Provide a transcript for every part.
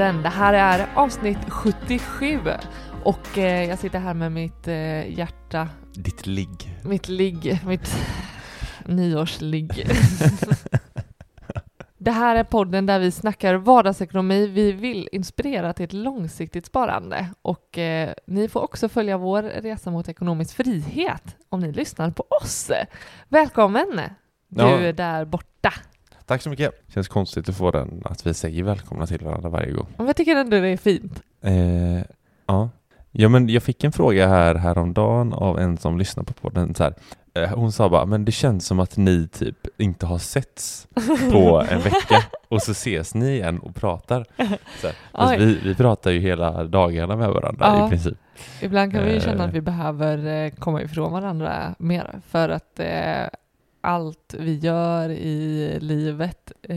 Sparmakarpodden. Det här är avsnitt 77 och eh, jag sitter här med mitt eh, hjärta, Ditt ligg. mitt ligg, mitt nyårsligg. Det här är podden där vi snackar vardagsekonomi. Vi vill inspirera till ett långsiktigt sparande och eh, ni får också följa vår resa mot ekonomisk frihet om ni lyssnar på oss. Välkommen! Du Ja. är där borta. Tack så mycket. Känns konstigt att få den, att vi säger välkomna till varandra varje gång. Men jag tycker ändå det är fint. Eh, ja. ja, men jag fick en fråga här häromdagen av en som lyssnar på podden. Så här. Eh, hon sa bara, men det känns som att ni typ inte har setts på en vecka och så ses ni igen och pratar. Så här. Oj. vi, vi pratar ju hela dagarna med varandra Ja. i princip. Ibland kan vi ju känna Eh. att vi behöver eh, komma ifrån varandra mer för att eh, allt vi gör i livet eh,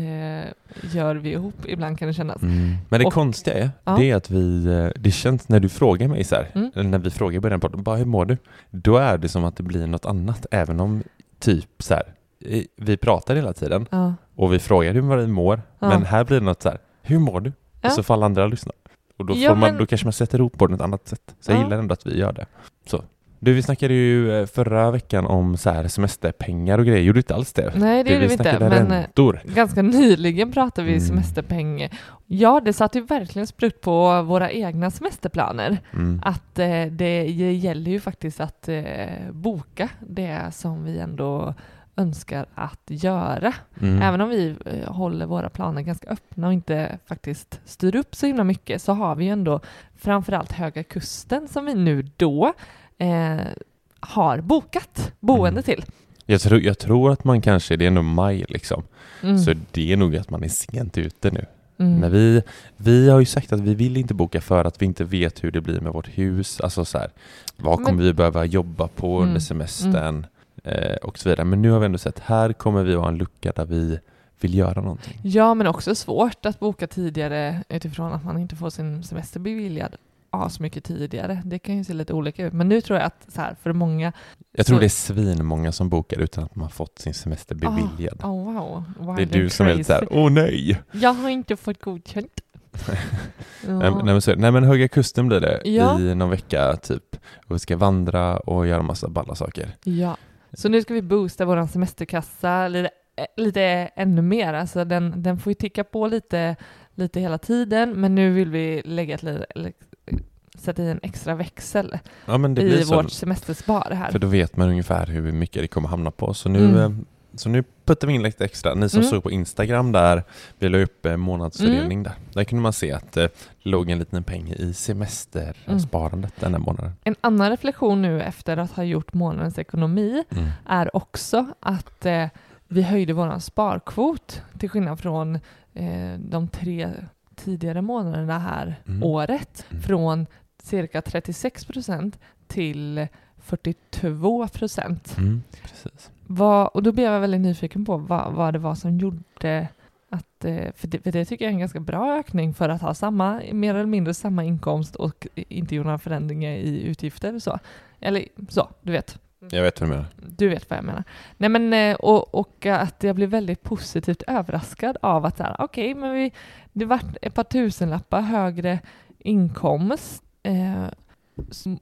gör vi ihop. Ibland kan det kännas. Men det Och- konstiga är, Ja. det är att vi, eh, det känns när du frågar mig så här, Mm. när vi frågar i början på podden, bara hur mår du? Då är det som att det blir något annat, även om typ så här, vi pratar hela tiden Ja. och vi frågar hur vi mår, Ja. men här blir det något så här, hur mår du? Och så får alla andra lyssna. Och då, får man, men- då kanske man sätter ihop på ett annat sätt. Så jag Ja. gillar ändå att vi gör det. Så. Du, vi snackade ju eh, förra veckan om så här semesterpengar och grejer, gjorde du inte alls det? Nej, det gjorde vi inte. Men eh, räntor. ganska nyligen pratade vi Mm. semesterpeng. Ja, det satte ju verkligen sprutt på våra egna semesterplaner. Mm. Att eh, det gäller ju faktiskt att eh, boka det som vi ändå önskar att göra. Mm. Även om vi eh, håller våra planer ganska öppna och inte faktiskt styr upp så himla mycket så har vi ju ändå framförallt Höga Kusten som vi nu då eh, har bokat boende Mm. till. Jag, tror, jag tror att man kanske, det är nog maj liksom, Mm. så det är nog att man är sent ute nu. Mm. Men vi, vi har ju sagt att vi vill inte boka för att vi inte vet hur det blir med vårt hus. Alltså så här, vad Men- kommer vi behöva jobba på Mm, under semestern eh, och så vidare. Men nu har vi ändå sett, här kommer vi ha en lucka där vi vill göra någonting. Ja, men också svårt att boka tidigare utifrån att man inte får sin semester beviljad så mycket tidigare. Det kan ju se lite olika ut. Men nu tror jag att så här, för många... Jag tror Så- det är svinmånga som bokar utan att man fått sin semester beviljad. Oh, wow. det är du som är lite crazy. såhär, åh nej! Jag har inte fått godkänt. Ja. nej, men, så, nej men Höga Kusten blir det Ja. i någon vecka typ. Och vi ska vandra och göra massa balla saker. Ja, så nu ska vi boosta vår semesterkassa lite, lite ännu mer. Alltså den, den får ju ticka på lite, lite hela tiden, men nu vill vi lägga ett, li- eller, sätta i en extra växel Ja men det blir i vårt semesterspar här. För då vet man ungefär hur mycket det kommer hamna på. Så nu, Mm. eh, så nu puttar vi in lite extra. Ni som Mm. såg på Instagram där, vi la upp eh, månadsfördelning där. Där kunde man se att eh, det låg en liten peng i semestersparandet den här månaden. En annan reflektion nu efter att ha gjort månadens ekonomi Mm. är också att eh, vi höjde vår sparkvot till skillnad från eh, de tre tidigare månaderna här Mm. året Mm. från cirka 36 procent till 42 procent. Mm. Vad- Och då blev jag väldigt nyfiken på vad, vad det var som gjorde att, eh, för det, för det tycker jag är en ganska bra ökning för att ha samma, mer eller mindre samma inkomst och inte göra några förändringar i utgifter. Så. Eller så, du vet. Jag vet vad du menar. Du vet vad jag menar. Nej, men, eh, och, och att jag blev väldigt positivt överraskad av att så här, okej, men vi, det vart ett par tusenlappar högre inkomst. Eh,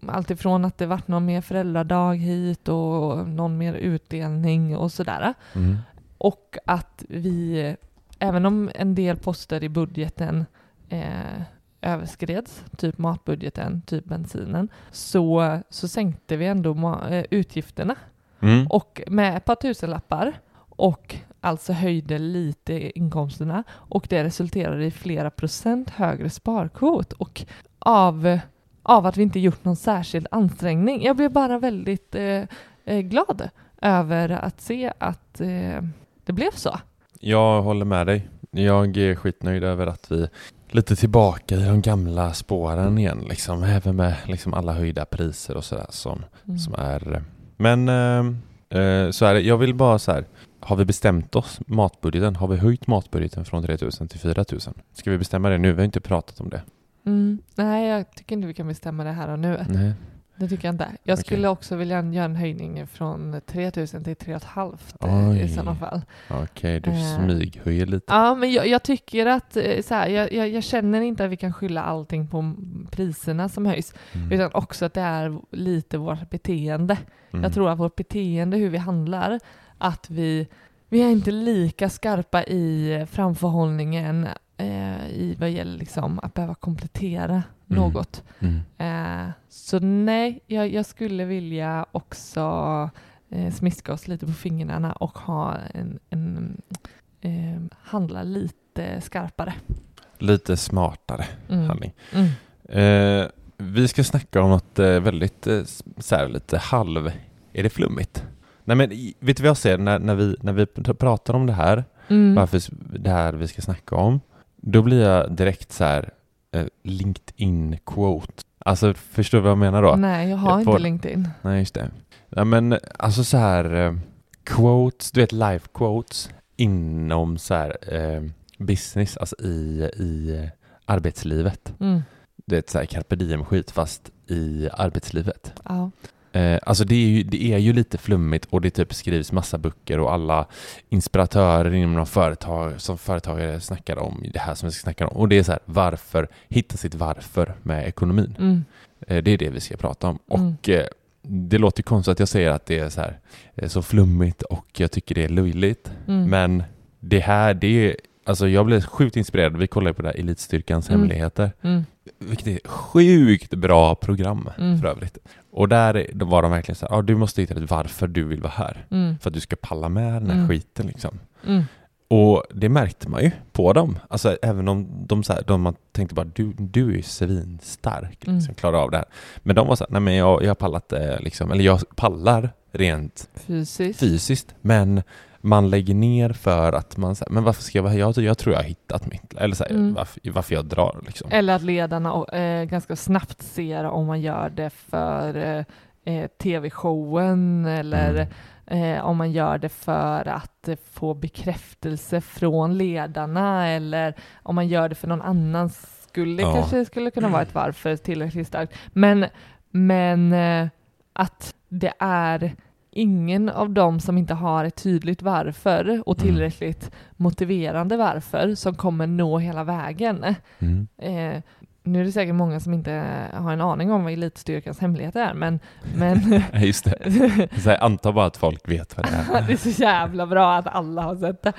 Alltifrån att det vart någon mer föräldradag hit och någon mer utdelning och sådär. Mm. Och att vi, även om en del poster i budgeten eh, överskreds, typ matbudgeten, typ bensinen, så, så sänkte vi ändå eh, utgifterna Mm. och med ett par tusenlappar och alltså höjde lite inkomsterna och det resulterade i flera procent högre sparkvot och av, av att vi inte gjort någon särskild ansträngning. Jag blev bara väldigt eh, eh, glad över att se att eh, det blev så. Jag håller med dig. Jag är skitnöjd över att vi lite tillbaka i de gamla spåren igen, liksom. även med liksom alla höjda priser och sådär som, Mm. som är. Men eh, eh, så är det. Jag vill bara så här. Har vi bestämt oss? Matbudgeten? Har vi höjt matbudgeten från 3000 till 4000? Ska vi bestämma det nu? Vi har inte pratat om det. Mm. Nej, jag tycker inte vi kan bestämma det här och nu. Nej. Det tycker jag inte. Jag skulle också vilja göra en höjning från 3000 till 3 500 Oj. i sådana fall. Okej, du Eh. smyghöjer lite. Ja, men jag, jag tycker att eh, så här, jag, jag, jag känner inte att vi kan skylla allting på priserna som höjs, Mm. utan också att det är lite vårt beteende. Mm. Jag tror att vårt beteende, hur vi handlar, att vi, vi är inte lika skarpa i framförhållningen eh, i vad gäller liksom att behöva komplettera Mm. något. Mm. Eh, så nej, jag, jag skulle vilja också eh, smiska oss lite på fingrarna och ha en, en eh, handla lite skarpare. Lite smartare Mm. handling. Mm. Eh, vi ska snacka om något eh, väldigt eh, så här, lite halv... Är det flummigt? Nej men vet du vad jag ser när, när, vi, när vi pr- pratar om det här, Mm. varför det här vi ska snacka om, då blir jag direkt så här eh, LinkedIn quote. Alltså förstår du vad jag menar då? Nej, jag har Jag inte får- LinkedIn. Nej, just det. Ja, men alltså så här eh, quotes, du vet life quotes inom så här eh, business, alltså i, i arbetslivet. Mm. Är ett så här carpe diem skit fast i arbetslivet. Ja. Eh, alltså det är, ju, det är ju lite flummigt och det typ skrivs massa böcker och alla inspiratörer inom några företag som företagare snackar om det här som vi ska snacka om. Och det är så här, varför, hitta sitt varför med ekonomin. Mm. Eh, det är det vi ska prata om. Mm. Och eh, det låter konstigt att jag säger att det är så här eh, så flummigt och jag tycker det är löjligt. Mm. Men det här, det är, alltså jag blev sjukt inspirerad. Vi kollade på det här Elitstyrkans Mm. hemligheter. Mm. Vilket är sjukt bra program Mm. för övrigt. Och där var de verkligen så här, ja, du måste hitta ett varför du vill vara här. Mm. För att du ska palla med den här Mm. skiten liksom. Mm. Och det märkte man ju på dem. Alltså även om de, så här, de man tänkte bara du, du är ju svinstark, Mm. liksom, klarar av det här. Men de var så här, nej men jag, jag pallat det liksom, eller jag pallar rent Fysiskt. fysiskt, men man lägger ner för att man säger, men varför ska jag vara här? Jag, jag tror jag har hittat mitt, eller så här, Mm. varför, varför jag drar liksom. Eller att ledarna eh, ganska snabbt ser om man gör det för eh, eh, tv-showen eller Mm. eh, om man gör det för att få bekräftelse från ledarna eller om man gör det för någon annans skull. Det Ja. kanske skulle kunna vara ett varför tillräckligt starkt. Men, men eh, att det är ingen av dem som inte har ett tydligt varför och Mm. tillräckligt motiverande varför som kommer nå hela vägen. Mm. Eh, nu är det säkert många som inte har en aning om vad elitstyrkans hemlighet är, men, men Just det. Så anta bara att folk vet vad det är. det är så jävla bra att alla har sett det.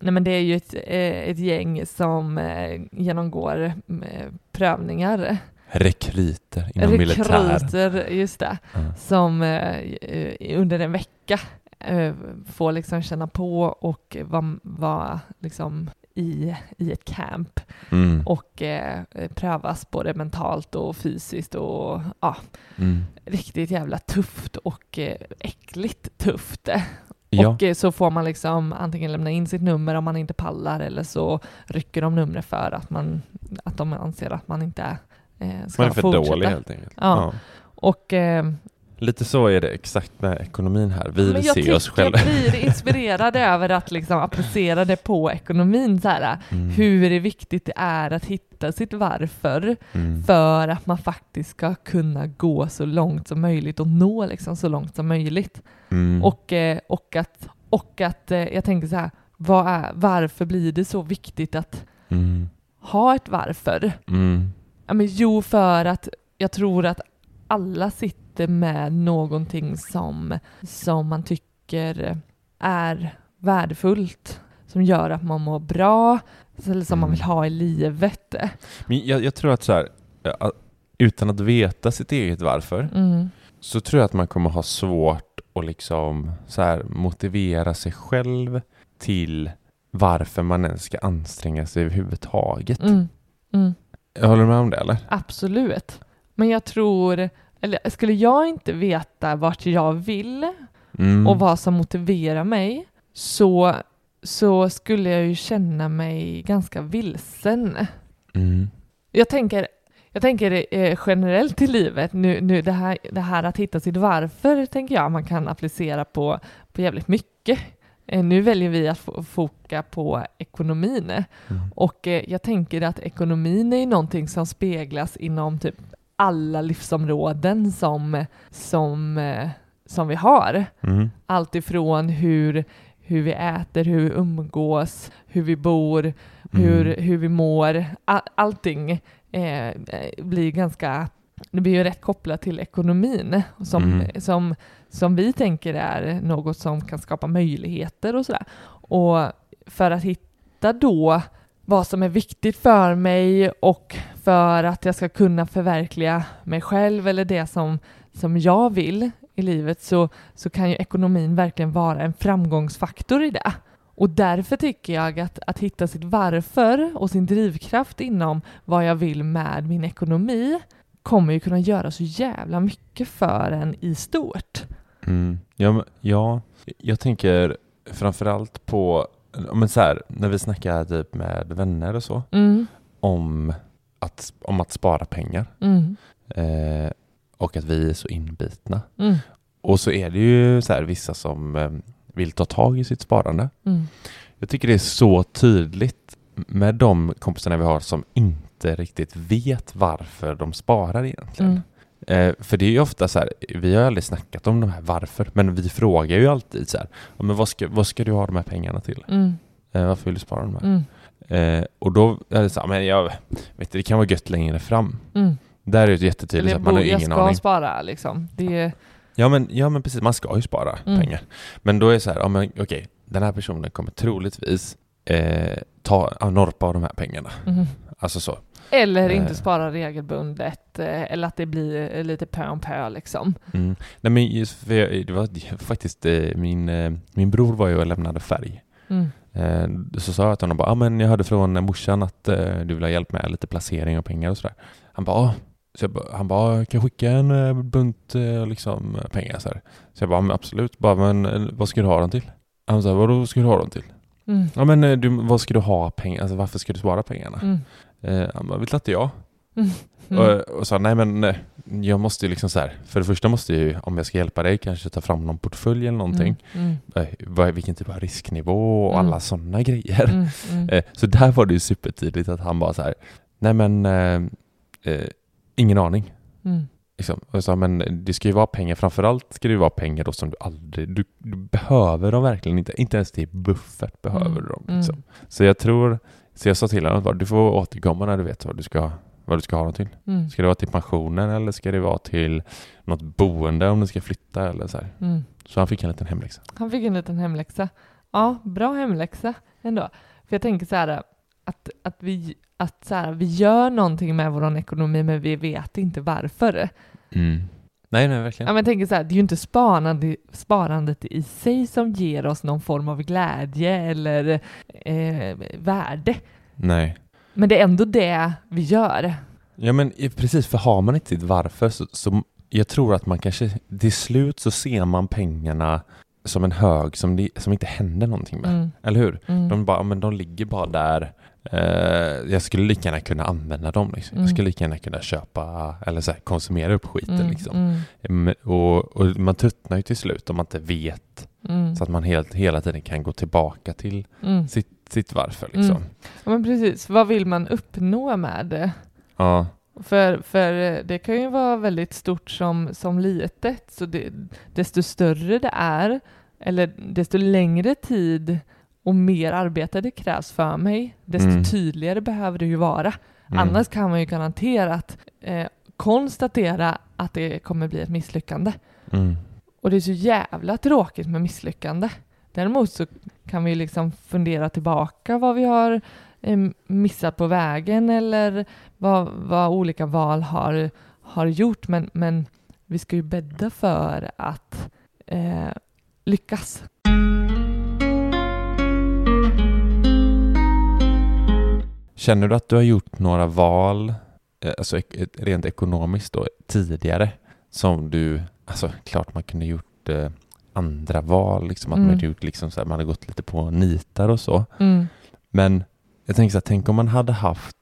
Nej, men det är ju ett, eh, ett gäng som eh, genomgår eh, prövningar. Rekryter inom militär. Rekryter, just det, Ja. som eh, eh, under en vecka eh, får liksom känna på och vara var liksom i, i ett camp Mm. och eh, prövas både mentalt och fysiskt och ja, Mm. riktigt jävla tufft och eh, äckligt tufft. Ja. Och eh, så får man liksom antingen lämna in sitt nummer om man inte pallar eller så rycker de numret för att, man, att de anser att man inte eh, ska Man är för fortsätta. dålig helt enkelt. Ja. Och, eh, Lite så är det exakt med ekonomin här. Vi vill se oss själva. jag blir inspirerad över att liksom applicera det på ekonomin. Så här, Mm. Hur viktigt det är att hitta sitt varför Mm. för att man faktiskt ska kunna gå så långt som möjligt och nå liksom så långt som möjligt. Mm. Och, eh, och att, och att eh, jag tänker så här, är, varför blir det så viktigt att Mm. ha ett varför? Ja, men jo, för att jag tror att alla sitter med någonting som, som man tycker är värdefullt, som gör att man mår bra, eller som man Mm. vill ha i livet. Men jag, jag tror att så här, utan att veta sitt eget varför, Mm. så tror jag att man kommer ha svårt att liksom så här, motivera sig själv till varför man ens ska anstränga sig överhuvudtaget. Mm. Mm. Jag håller med om det eller? Absolut. Men jag tror, eller skulle jag inte veta vart jag vill Mm. och vad som motiverar mig så, så skulle jag ju känna mig ganska vilsen. Mm. Jag tänker, jag tänker eh, generellt i livet, nu, nu det, här, det här att hitta sitt varför tänker jag man kan applicera på, på jävligt mycket. Eh, nu väljer vi att fo- foka på ekonomin Mm. och eh, jag tänker att ekonomin är någonting som speglas inom typ alla livsområden som, som, eh, som vi har. Mm. Allt ifrån hur, hur vi äter, hur vi umgås, hur vi bor, hur, Mm. hur vi mår. All, allting eh, eh, blir ganska, det blir ju rätt kopplat till ekonomin som, Mm. som, som vi tänker är något som kan skapa möjligheter och sådär. Och för att hitta då vad som är viktigt för mig och för att jag ska kunna förverkliga mig själv eller det som, som jag vill i livet så, så kan ju ekonomin verkligen vara en framgångsfaktor i det. Och därför tycker jag att, att hitta sitt varför och sin drivkraft inom vad jag vill med min ekonomi kommer ju kunna göra så jävla mycket för en i stort. Mm. Ja, ja, jag tänker framförallt på, men så här, när vi snackar typ med vänner och så, Mm, om att, om att spara pengar mm, eh, och att vi är så inbitna. mm, Och så är det ju så här, vissa som eh, vill ta tag i sitt sparande. mm, Jag tycker det är så tydligt med de kompisarna vi har som inte riktigt vet varför de sparar egentligen. Eh, för det är ju ofta så här, vi har aldrig snackat om de här varför, men vi frågar ju alltid så här, men vad ska, vad ska du ha de här pengarna till? mm, Eh, varför vill du spara de här? mm, Eh, och då är det så här, men jag vet det kan vara gött längre fram. mm. Där är det jättetydligt att man har bo- jag ingen ska aning. spara liksom. Det, Ja men, ja men precis, man ska ju spara Mm. pengar. Men då är det så här, ja, men, okej, den här personen kommer troligtvis eh, ta, norpa av de här pengarna. mm. Alltså så. Eller Eh. inte spara regelbundet, eh, eller att det blir eh, lite pö om pö liksom. Mm. Nej men just jag, det var faktiskt min, min bror var ju och lämnade färg. Mm. Så sa jag till honom bara, ah, men jag hörde från morsan att du vill ha hjälp med lite placering av pengar och sådär. Han bara, ah. så jag, han bara, "Ah, kan jag skicka en bunt liksom, pengar så här. Så jag bara, men absolut, bara, men vad ska du ha dem till? Han sa, vadå ska du ha dem till? Mm. Ja men du, vad ska du ha pengar, alltså varför ska du spara pengarna? Mm. Eh, han bara, vet inte jag. Mm. Och, och sa, nej men jag måste ju liksom så här, för det första måste jag ju, om jag ska hjälpa dig, kanske ta fram någon portfölj eller någonting. Mm. Eh, vad, vilken typ av risknivå och Mm. alla sådana grejer. Mm. Mm. Eh, så där var det ju supertydligt att han bara så här, nej men eh, eh, ingen aning. Mm. Liksom. Och jag sa, men det ska ju vara pengar, framförallt ska det ju vara pengar då som du aldrig, du, du behöver dem verkligen inte, inte ens till buffert behöver Mm. du dem. Mm. Liksom. Så jag tror, så jag sa till honom bara, du får återkomma när du vet vad du ska, vad du ska ha dem till. Mm. Ska det vara till pensionen eller ska det vara till något boende om du ska flytta eller så. Mm. Så han fick en liten hemläxa. Han fick en liten hemläxa. Ja, bra hemläxa ändå. För jag tänker så här att, att, vi, att så här, vi gör någonting med vår ekonomi men vi vet inte varför. Mm. Nej, nej, verkligen. Ja, men jag tänker så här, det är ju inte sparande, sparandet i sig som ger oss någon form av glädje eller eh, värde. Nej. Men det är ändå det vi gör. Ja men precis, för har man inte sitt varför så, så jag tror att man kanske till slut så ser man pengarna som en hög som, det, som inte händer någonting med. Mm. Eller hur? Mm. De, bara, men de ligger bara där. Eh, jag skulle lika gärna kunna använda dem. Liksom. Mm. Jag skulle lika gärna kunna köpa eller så här, konsumera upp skiten. Mm, Liksom. mm, Och, och man tröttnar ju till slut om man inte vet. mm, Så att man helt, hela tiden kan gå tillbaka till mm. sitt, sitt varför. Liksom. Mm. Ja, men precis, vad vill man uppnå med det? Ja. För, för eh, det kan ju vara väldigt stort som, som litet, så det, desto större det är, eller desto längre tid och mer arbete det krävs för mig, desto Mm. tydligare behöver det ju vara. Mm. Annars kan man ju garanterat eh, konstatera att det kommer bli ett misslyckande. Mm. Och det är så jävla tråkigt med misslyckande. Däremot så kan vi liksom fundera tillbaka vad vi har eh, missat på vägen eller vad, vad olika val har, har gjort. Men, men vi ska ju bädda för att eh, lyckas. Känner du att du har gjort några val, eh, alltså rent ekonomiskt då, tidigare? Som du, alltså klart man kunde gjort eh, andra val, liksom att man Mm. hade gjort liksom så här, man hade gått lite på nitar och så. Mm. Men jag tänker så här, tänk om man hade haft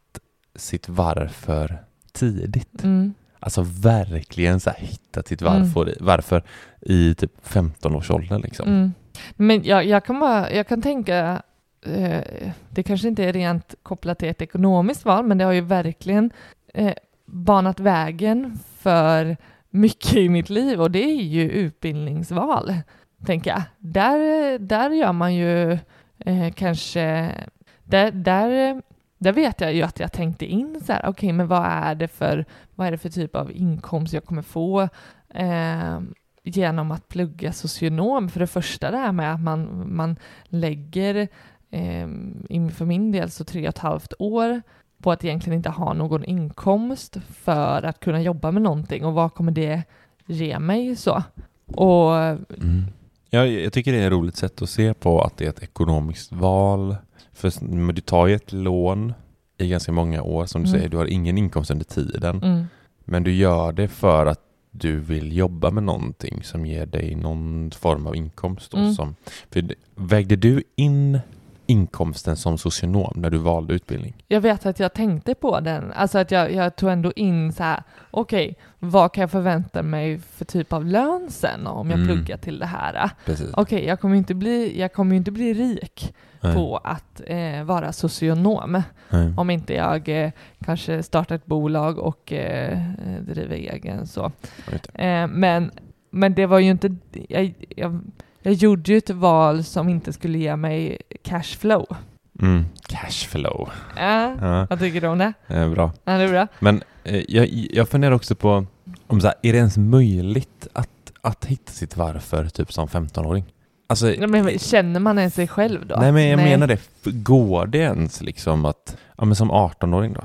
sitt varför tidigt. Mm. Alltså verkligen så här, hittat sitt Mm. varför, varför i typ 15-årsåldern liksom. Mm. Men jag, jag, kan bara, jag kan tänka, Eh, det kanske inte är rent kopplat till ett ekonomiskt val, men det har ju verkligen eh, banat vägen för mycket i mitt liv och det är ju utbildningsval, tänker jag. Där, där gör man ju eh, kanske, där, där, där vet jag ju att jag tänkte in så här, okej, men vad är det för, vad är det för typ av inkomst jag kommer få? Eh, genom att plugga socionom. För det första det här med att man, man lägger, för min del, så tre och ett halvt år på att egentligen inte ha någon inkomst för att kunna jobba med någonting och vad kommer det ge mig så? Och Mm. Ja, jag tycker det är ett roligt sätt att se på att det är ett ekonomiskt val. För du tar ju ett lån i ganska många år, som du Mm. säger, du har ingen inkomst under tiden. mm, Men du gör det för att du vill jobba med någonting som ger dig någon form av inkomst. Då, Mm. som, för vägde du in inkomsten som socionom när du valde utbildning? jag vet att jag tänkte på den, alltså att jag, jag tog ändå in så här, okej, vad kan jag förvänta mig för typ av lön sen om jag Mm. pluggar till det här? Okej, jag kommer ju inte bli, jag kommer ju inte bli rik Nej. på att eh, vara socionom Nej. om inte jag eh, kanske startar ett bolag och eh, driver egen så. Eh, men, men det var ju inte, jag, jag, jag gjorde ju ett val som inte skulle ge mig cashflow. Mm. Cashflow. Äh, Ja, vad tycker du om det? det är bra. Ja, det är bra. Men eh, jag, jag funderar också på om så här, är det ens möjligt att, att hitta sitt varför typ som 15-åring? Alltså, Nej, Men, känner man ens sig själv då? nej men jag menar det, går det ens liksom att, ja men som 18-åring då?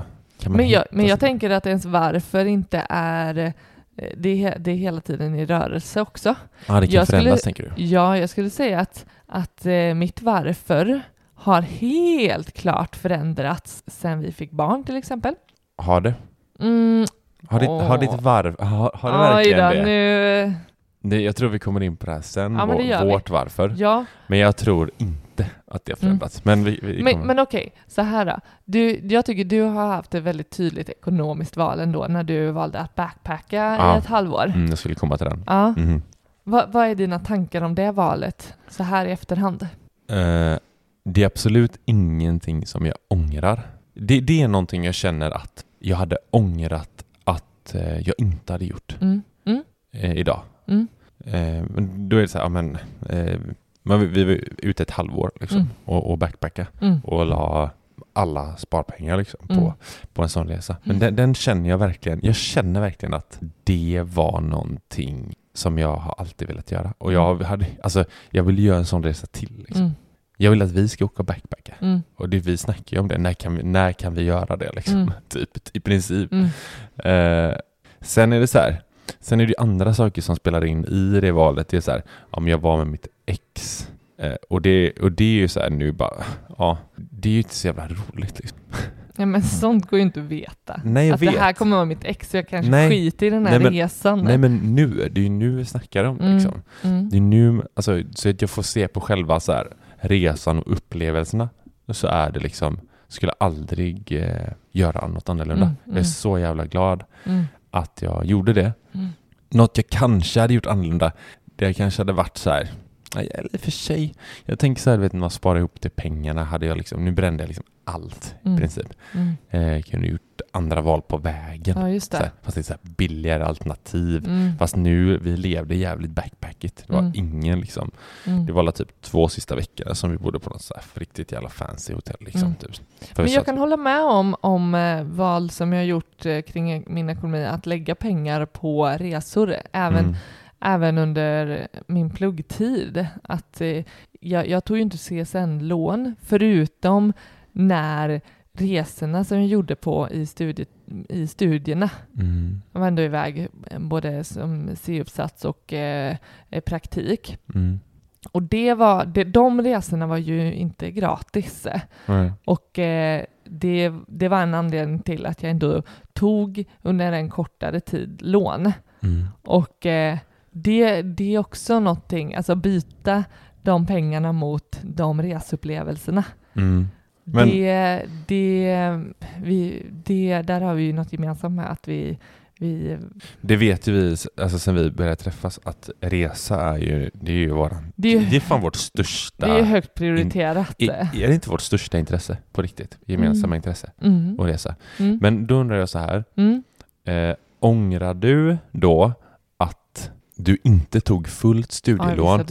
Men jag, men jag tänker att ens varför inte är, det är, det är hela tiden i rörelse också. Ja det kan jag förändras skulle- tänker du? Ja, jag skulle säga att, att eh, mitt varför har helt klart förändrats sen vi fick barn till exempel. Har det? Mm, Har, ditt, har ditt varv, har, har det verkligen då, det? nu... det? Jag tror vi kommer in på det här sen, Ja, men det vår- gör vi. vårt varför. Ja, Men jag tror inte att det har förändrats. Men vi, vi men, kommer... men okej, så här då. Du, jag tycker du har haft ett väldigt tydligt ekonomiskt val ändå när du valde att backpacka Ja. i ett halvår. mm, jag skulle komma till den. Ja. Mhm. Vad, vad är dina tankar om det valet så här i efterhand? Eh, det är absolut ingenting som jag ångrar. Det, det är någonting jag känner att jag hade ångrat att eh, jag inte hade gjort Mm. Mm. eh, idag. Mm. Då är det så här, men, men vi, vi var ute ett halvår liksom, Mm. och, och backpacka Mm. och la alla sparpengar liksom, Mm. på, på en sån resa. Men Mm. den, den känner jag verkligen, jag känner verkligen att det var någonting som jag har alltid velat göra. Och jag, hade, alltså, jag vill göra en sån resa till. Liksom. Mm. Jag vill att vi ska åka och backpacka. Mm. Och det, vi snackar ju om det, när kan vi, när kan vi göra det liksom? Mm. typ, i princip. Mm. Eh, sen är det så här, Sen är det ju andra saker som spelar in i det valet. Det är så här, men jag var med mitt ex. Eh, och, det, och det är ju så här nu bara, ja, det är ju inte så jävla roligt liksom. Ja, men sånt går ju inte att veta. Nej, att vet. det här kommer vara mitt ex, så jag kanske Nej. skiter i den här Nej, men- resan. Nej men nu, det är ju nu vi snackar om Mm. liksom. Mm. Det är nu, alltså, så att jag får se på själva så här, resan och upplevelserna. Så är det liksom, skulle aldrig eh, göra något annorlunda. Mm, Jag är mm. så jävla glad Mm. Att jag gjorde det. Mm. Något jag kanske hade gjort annorlunda, det kanske hade varit så här, nej, eller för sig, jag tänker så här, vet när man sparar ihop till pengarna, hade jag liksom, nu brände jag liksom allt Mm. i princip. Mm. Eh, kunde gjort andra val på vägen. Ja, just Så här, det. fast det är så billigare alternativ. Mm. Fast nu, vi levde jävligt backpackigt. Det var Mm. ingen liksom, Mm. det var alla typ två sista veckorna som vi bodde på något så här riktigt jävla fancy hotell liksom. Mm. Typ. Men jag att- kan hålla med om, om eh, val som jag gjort eh, kring min ekonomi, att lägga pengar på resor, även, Mm. Även under min pluggtid. Att, eh, jag, jag tog ju inte CSN-lån, förutom när resorna som jag gjorde på i, studie, i studierna. Mm. Jag var ändå iväg både som C-uppsats och eh, praktik. Mm. Och det var, det, de resorna var ju inte gratis. Nej. Och eh, det, det var en anledning till att jag ändå tog under en kortare tid lån. Mm. Och eh, det, det är också någonting, alltså byta de pengarna mot de reseupplevelserna. Mm. Men- Det, det, vi, det, där har vi ju något gemensamt med att vi, vi Det vet ju vi, alltså sen vi började träffas, att resa är ju, det är ju våran, Det är ju- det är fan vårt största, det är högt prioriterat. är, är det inte vårt största intresse på riktigt? Gemensamma Mm. intresse, Mm. att resa. Mm. Men då undrar jag så här, Mm. eh, ångrar du då du inte tog fullt studielån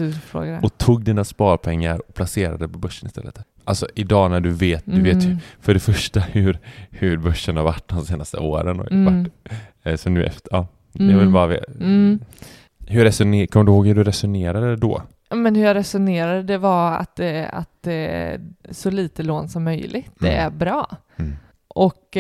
och tog dina sparpengar och placerade på börsen istället? Alltså idag när du vet, du vet ju Mm. för det första hur, hur börsen har varit de senaste åren och Mm. varit, eh, så nu efter, ja, jag vill Mm. bara. Mm. Hur resoner, kommer du ihåg hur du resonerade då? Men hur jag resonerade det var att, eh, att eh, så lite lån som möjligt, det Mm. är bra. Mm. Och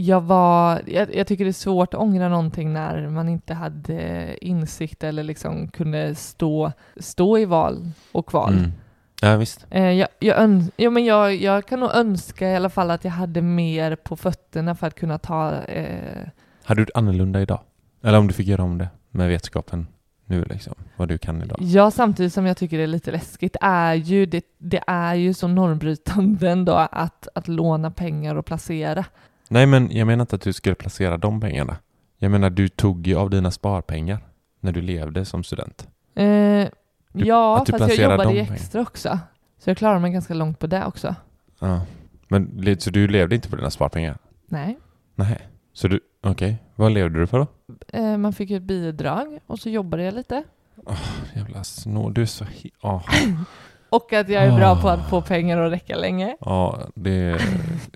jag var, jag, jag tycker det är svårt att ångra någonting när man inte hade insikt eller liksom kunde stå, stå i val och kval. Mm. Ja visst. Eh, jag, jag, ja, men jag, jag kan nog önska i alla fall att jag hade mer på fötterna för att kunna ta eh, Hade du gjort annorlunda idag? Eller om du fick göra om det med vetskapen nu liksom, vad du kan idag? Ja, samtidigt som jag tycker det är lite läskigt är ju det, det är ju så normbrytande ändå att, att låna pengar och placera. Nej men jag menar inte att du skulle placera de pengarna. Jag menar du tog ju av dina sparpengar när du levde som student. Eh, Du- ja, att du fast jag jobbade de ju pengarna. extra också. Så jag klarar mig ganska långt på det också. Ja. Men så du levde inte på dina sparpengar? Nej. Nej. Så du, okej, vad levde du på då? Eh, man fick ju ett bidrag och så jobbade jag lite. Jävla snå, du är så he- ah. Och att jag är bra på Ah. att få pengar att räcka länge. Ja, det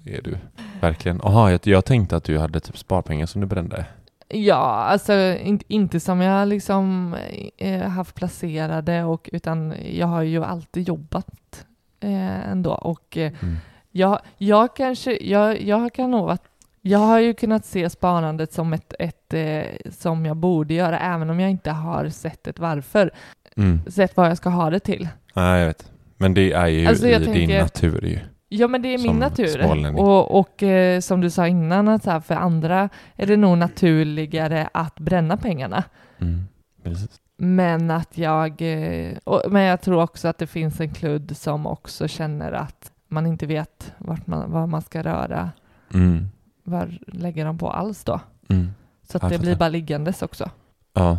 är du. Verkligen. Jaha, jag, jag tänkte att du hade typ sparpengar som du brände. Ja, alltså in, inte som jag liksom eh, haft placerade och utan jag har ju alltid jobbat eh, ändå och eh, Mm. jag, jag kanske, jag, jag kan nog att jag har ju kunnat se sparandet som ett, ett eh, som jag borde göra även om jag inte har sett ett varför, Mm. sett vad jag ska ha det till. Nej, jag vet. Men det är ju Alltså, i din tänker- natur ju. Ja men det är min natur. Och, och eh, som du sa innan, att här, för andra är det nog naturligare att bränna pengarna. Mm. Men att jag, eh, och, men jag tror också att det finns en kludd som också känner att man inte vet vart man, vad man ska röra, Mm. var lägger de på alls då. Mm. Så att det blir bara liggandes också. Ja.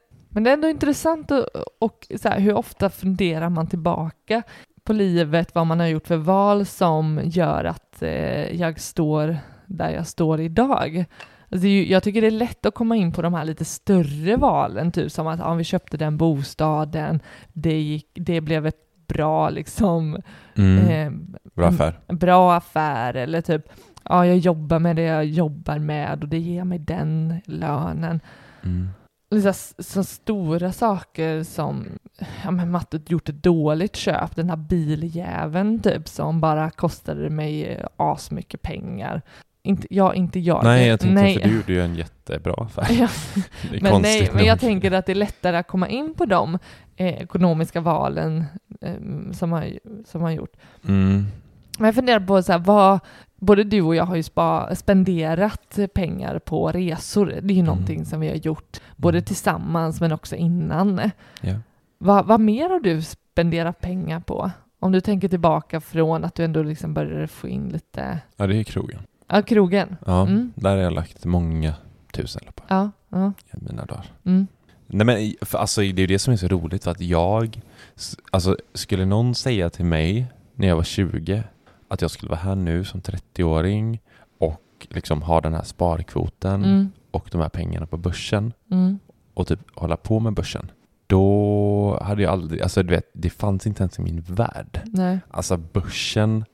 men det är ändå intressant och, och så här, hur ofta funderar man tillbaka på livet, vad man har gjort för val som gör att eh, jag står där jag står idag. Alltså, jag tycker det är lätt att komma in på de här lite större valen, typ som att ja, vi köpte den bostaden, det, gick, det blev ett bra liksom, Mm. eh, Bra affär. bra affär eller typ ja, jag jobbar med det jag jobbar med och det ger mig den lönen. Mm. Liksom, så stora saker som ja, men Matte gjort ett dåligt köp, den här biljäveln typ som bara kostade mig eh, asmycket pengar. Inte, ja, inte jag. Nej, jag tänkte Nej. för du gjorde ju en jättebra affär. Ja, men, nej, men jag tänker att det är lättare att komma in på de eh, ekonomiska valen eh, som har, som har gjort. Mm. Men jag funderar på så här, vad, både du och jag har ju spa, spenderat pengar på resor. Det är ju Mm. någonting som vi har gjort, både tillsammans men också innan. Ja. Vad, vad mer har du spenderat pengar på? Om du tänker tillbaka från att du ändå liksom började få in lite, ja, det är krogen. ja krogen. Ja, Mm. där har jag lagt många tusenlappar Ja, ja. i mina dagar. Mm. Nej men alltså, det är ju det som är så roligt för att jag, alltså skulle någon säga till mig när jag var 20 att jag skulle vara här nu som 30-åring och liksom ha den här sparkvoten Mm. och de här pengarna på börsen Mm. och typ hålla på med börsen. Då hade jag aldrig, alltså du vet, det fanns inte ens i min värld. Nej. Alltså börsen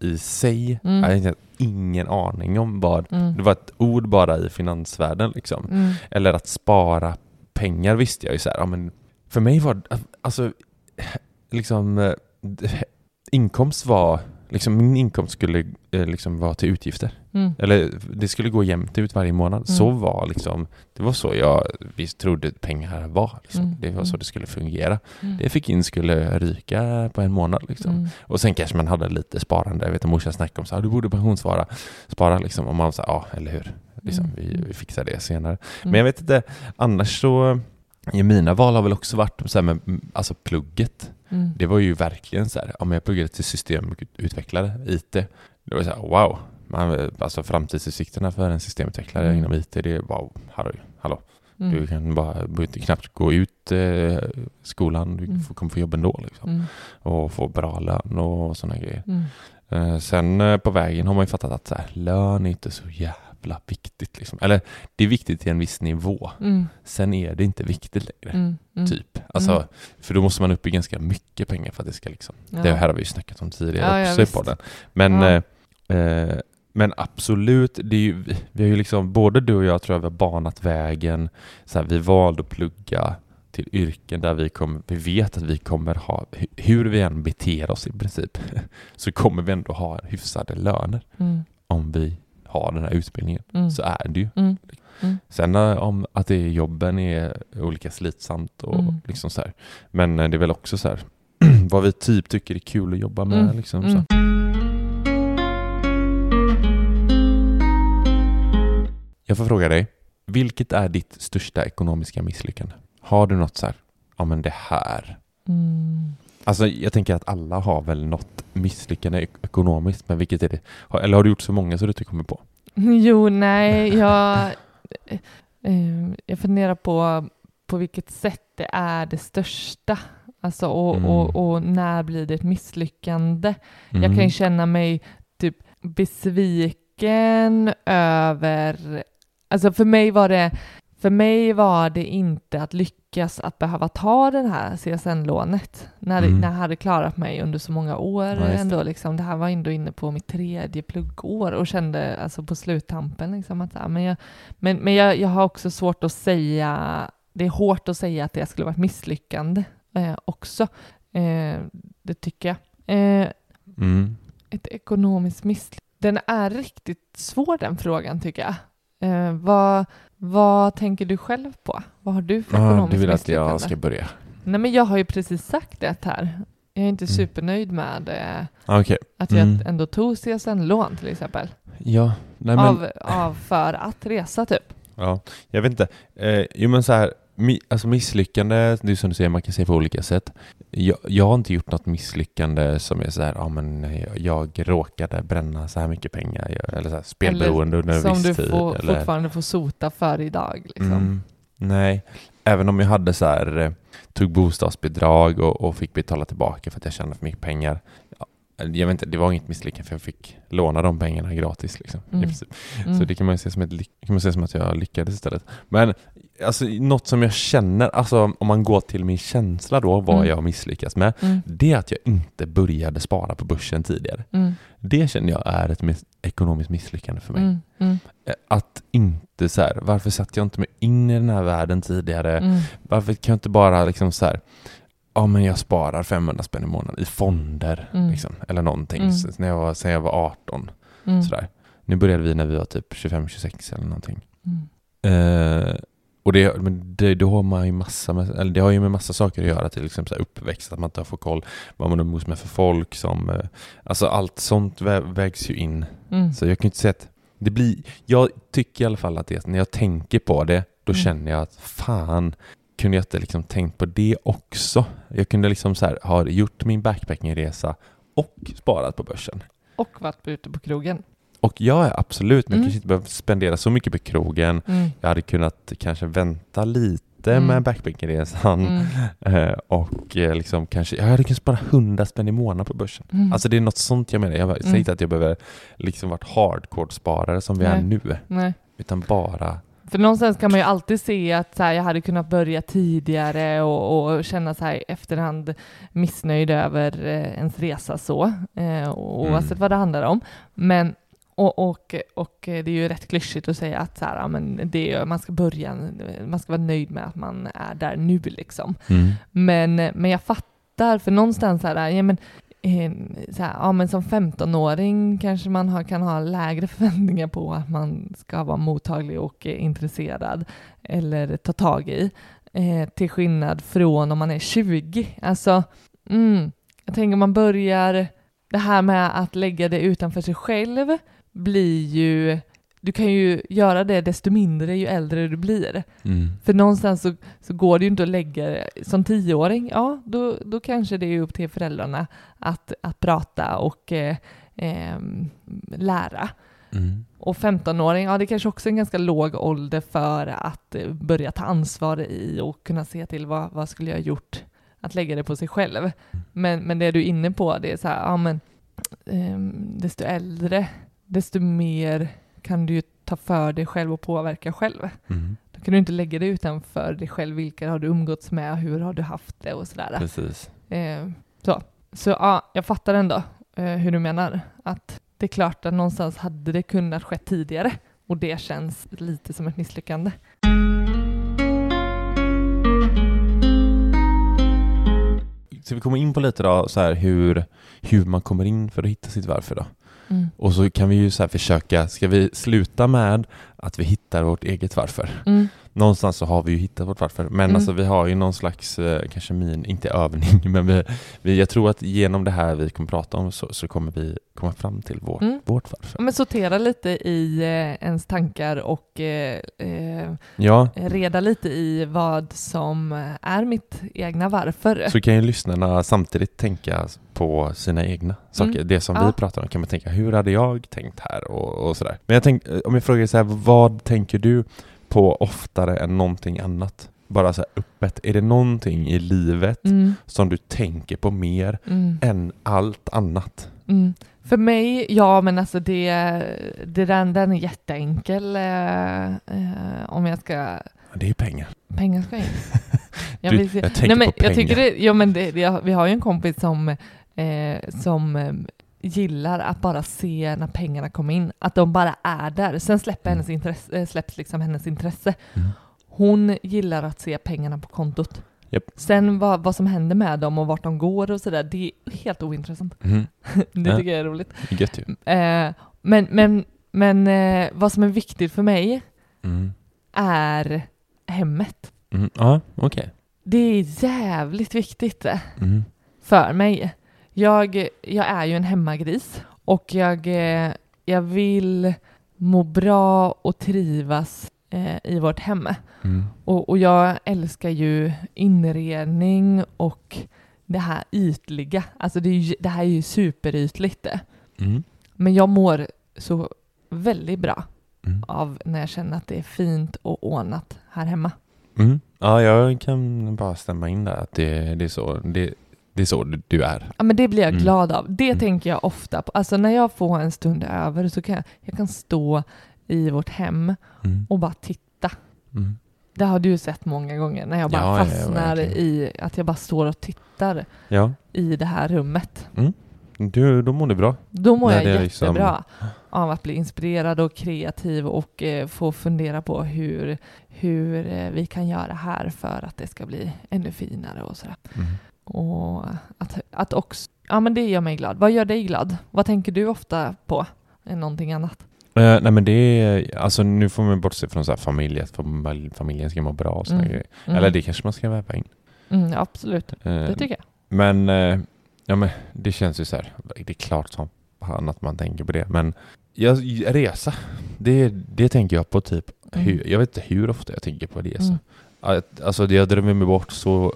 i sig, Mm. jag hade ingen aning om vad, Mm. det var ett ord bara i finansvärlden liksom. Mm. Eller att spara pengar visste jag ju så här, ja, men för mig var alltså liksom eh, inkomst var liksom min inkomst skulle eh, liksom vara till utgifter. Mm. Eller det skulle gå jämnt ut varje månad. Mm. Så var liksom, det var så jag visst trodde pengar var. Liksom. Mm. Det var så Mm. det skulle fungera. Mm. Det fick in skulle ryka på en månad. Liksom. Mm. Och sen kanske man hade lite sparande. Jag vet att morsan snackade om så här, du borde pensionsspara. Spara liksom. Och man sa, ja, eller hur. Liksom, vi, vi fixar det senare. Men jag vet inte, annars så, mina val har väl också varit så här med alltså plugget. Mm. Det var ju verkligen så här, men jag pluggade till systemutvecklare, IT. Det var så här, wow. Man, alltså framtidsutsikterna för en systemutvecklare Mm. inom IT, det är wow, hallå, hallå. Mm. Du kan bara behöver knappt gå ut eh, skolan, du Mm. kommer få jobb ändå. Liksom. Mm. Och få bra lön och sådana grejer. Mm. Eh, sen eh, på vägen har man ju fattat att så här, lön är inte så jävla viktigt. Liksom. Eller det är viktigt till en viss nivå. Mm. Sen är det inte viktigt längre. Mm. Mm. Typ. Alltså, Mm. För då måste man upp i ganska mycket pengar för att det ska liksom... Ja. Det här har vi ju snackat om tidigare Ja, ja, också visst. i podden. Men, Ja. eh, eh, men absolut, det är ju, vi har ju liksom, både du och jag tror jag vi har banat vägen. Så här, vi valde att plugga till yrken där vi, kommer, vi vet att vi kommer ha, hu- hur vi än beter oss i princip, så kommer vi ändå ha hyfsade löner Mm. om vi har den här utbildningen. Mm. Så är det ju. Mm. Mm. Sen eh, om att det är jobben är olika slitsamt och Mm. liksom så här. Men eh, det är väl också så här vad vi typ tycker är kul att jobba med. Mm. Liksom, Mm. så. Jag får fråga dig, vilket är ditt största ekonomiska misslyckande? Har du något så här, ja men det här. Mm. Alltså jag tänker att alla har väl något misslyckande ek- ekonomiskt, men vilket är det? Eller har du gjort så många så du inte kommer på? Jo, nej, jag, eh, jag funderar på på vilket sätt det är det största. Alltså, och, Mm. och, och när blir det ett misslyckande? Jag Mm. kan ju känna mig typ besviken över... Alltså för mig var det, för mig var det inte att lyckas att behöva ta det här CSN-lånet när, det- Mm. när jag hade klarat mig under så många år. Ja, ändå, liksom. Det här var ändå inne på mitt tredje pluggår och kände alltså på sluttampen liksom, att men, jag, men, men jag, jag har också svårt att säga, det är hårt att säga att det skulle vara ett misslyckande eh, också. Eh, det tycker jag. Eh, Mm. ett ekonomiskt misslyckande. Den är riktigt svår den frågan tycker jag. Eh, vad, vad tänker du själv på? Vad har du för Ah, ekonomiskt du vill att jag ska börja? Nej men jag har ju precis sagt det här. Jag är inte Mm. supernöjd med eh, Ah, Okej. att jag Mm. ändå tog CSN-lån till exempel. Ja, nej men... Av, av för att resa typ. Ja, jag vet inte. Eh, jo men så här, alltså misslyckande, det är som du säger, man kan säga på olika sätt. Jag, jag har inte gjort något misslyckande som är så här, ja men jag, jag råkade bränna så här mycket pengar, jag, eller så här, spelberoende under en som viss du tid. får, eller, fortfarande får sota för idag. Liksom. Mm, nej, även om jag hade så här, eh, tog bostadsbidrag och, och fick betala tillbaka för att jag tjänade för mycket pengar. Ja, jag vet inte, det var inget misslyckande för jag fick låna de pengarna gratis. Liksom, Mm. Mm. Så det kan man se som, ett, kan man se som att jag lyckades istället. Men alltså, något som jag känner, alltså om man går till min känsla då, vad Mm. jag misslyckas med, Mm. det är att jag inte började spara på börsen tidigare. Mm. Det känner jag är ett miss- ekonomiskt misslyckande för mig. Mm. Mm. Eh, Att inte så här, varför satte jag inte mig in i den här världen tidigare? Mm. Varför kan jag inte bara liksom så här, ja men jag sparar 500 spänn i månaden i fonder, liksom, eller någonting, så, när jag var, sen jag var 18. Mm. Sådär. Nu började vi när vi var typ 25-26 eller någonting. Mm. Och det, det, det har man ju massa med, eller det har ju med massa saker att göra, till exempel så uppväxt, att man inte får koll vad man umgås med för folk som, eh, alltså allt sånt vä- vägs ju in. Mm. Så jag kan inte säga att det blir, jag tycker i alla fall att det, när jag tänker på det, då Mm. känner jag att fan, kunde jag inte liksom tänkt på det också? Jag kunde liksom så här, ha gjort min backpackingresa och sparat på börsen. Och varit ute på krogen. Och jag är absolut, men jag Mm. kanske inte behöver spendera så mycket på krogen. Mm. Jag hade kunnat kanske vänta lite Mm. med backpackingresan Mm. eh, och eh, liksom kanske, jag hade kunnat spara 100 spänn i månaden på börsen. Mm. Alltså det är något sånt jag menar. Jag säger Mm. inte att jag behöver liksom varit hardcore-sparare som vi är Nej. nu, Nej. utan bara För någonstans kan man ju alltid se att så här, jag hade kunnat börja tidigare och, och känna så här efterhand missnöjd över eh, ens resa så, eh, och oavsett Mm. vad det handlar om. Men och, och, och det är ju rätt klyschigt att säga att så här, ja, men det är, man ska börja, man ska vara nöjd med att man är där nu liksom. Mm. Men, men jag fattar, för någonstans så här, ja, men, eh, så här, ja, men som 15-åring kanske man har, kan ha lägre förväntningar på att man ska vara mottaglig och intresserad eller ta tag i. Eh, till skillnad från om man är 20. Alltså, mm, jag tänker om man börjar, det här med att lägga det utanför sig själv blir ju, du kan ju göra det desto mindre ju äldre du blir. Mm. För någonstans så, så går det ju inte att lägga det som tioåring, ja då, då kanske det är upp till föräldrarna att, att prata och eh, ehm, lära. Mm. Och 15-åring, ja det kanske också är en ganska låg ålder för att eh, börja ta ansvar i och kunna se till vad, vad skulle jag gjort att lägga det på sig själv. Men, men det du är inne på, det är så här, ja men ehm, desto äldre, desto mer kan du ju ta för dig själv och påverka själv. Mm. Då kan du inte lägga det utanför dig själv. Vilka har du umgåtts med? Hur har du haft det? Och sådär. Precis. Eh, så så ja, jag fattar ändå eh, hur du menar. Att det är klart att någonstans hade det kunnat ske tidigare. Och det känns lite som ett misslyckande. Så vi kommer in på lite då, så här hur, hur man kommer in för att hitta sitt varför då. Mm. Och så kan vi ju så här försöka, ska vi sluta med att vi hittar vårt eget varför? Mm. Någonstans så har vi ju hittat vårt varför, men Mm. alltså vi har ju någon slags, eh, kanske min, inte övning, men vi, vi, jag tror att genom det här vi kommer prata om så, så kommer vi komma fram till vår, Mm. vårt varför. Men sortera lite i eh, ens tankar och eh, eh, Ja, reda lite i vad som är mitt egna varför. så kan ju lyssnarna samtidigt tänka på sina egna saker. Mm. Det som Ja. vi pratar om kan man tänka, hur hade jag tänkt här och, och sådär. Men jag tänk, om jag frågar så här, vad tänker du på oftare än någonting annat? Bara så här öppet. Är det någonting i livet Mm, som du tänker på mer mm. än allt annat? Mm. För mig, ja men alltså det, det den, den är jätteenkel eh, eh, om jag ska, Det är pengar. pengar ska in. Jag, Du, jag tänker Nej, men på jag tycker pengar. det, ja, men det, det, vi har ju en kompis som, eh, som eh, gillar att bara se när pengarna kommer in, att de bara är där. Sen släpper Mm. hennes intresse, eh, släpps liksom hennes intresse. Mm. Hon gillar att se pengarna på kontot. Japp. Sen vad, vad som händer med dem och vart de går och sådär, det är helt ointressant. Mm. det Ja. tycker jag är roligt. Gött ju. Eh, men men, men eh, vad som är viktigt för mig Mm. är hemmet. Mm. Ja, okej. Det är jävligt viktigt eh, Mm. för mig. Jag, jag är ju en hemmagris och jag, eh, jag vill må bra och trivas eh, i vårt hem. Mm. Och, och jag älskar ju inredning och det här ytliga. Alltså det, ju, det här är ju superytligt. Mm. Men jag mår så väldigt bra Mm. av när jag känner att det är fint och ordnat här hemma. Mm. Ja, jag kan bara stämma in där att det, det, är, så, det, det är så du- är. Ja, men det blir jag Mm. glad av. Det Mm. tänker jag ofta på. Alltså när jag får en stund över så kan jag, jag kan stå i vårt hem Mm. och bara titta. Mm. Det har du sett många gånger när jag bara Ja, ja, fastnar verkligen. i att jag bara står och tittar Ja, i det här rummet. du, då mår du bra. Då mår När jag liksom- jättebra av att bli inspirerad och kreativ och eh, få fundera på hur, hur eh, vi kan göra här för att det ska bli ännu finare och sådär. Mm. Och att, att också, ja men det gör mig glad. Vad gör dig glad? Vad tänker du ofta på? Någonting annat? Eh, nej men det är, alltså nu får man bortse från så här familj, att fam- familjen ska må bra och Mm. grejer. Mm. Eller det kanske man ska väva in. Mm, ja, absolut, Eh, det tycker jag. Men, eh, ja, men det känns ju så här, det är klart som fan att man tänker på det. Men jag, resa, det, det tänker jag på typ, Mm. hur, jag vet inte hur ofta jag tänker på resa. Mm. Att, alltså jag drömmer mig bort så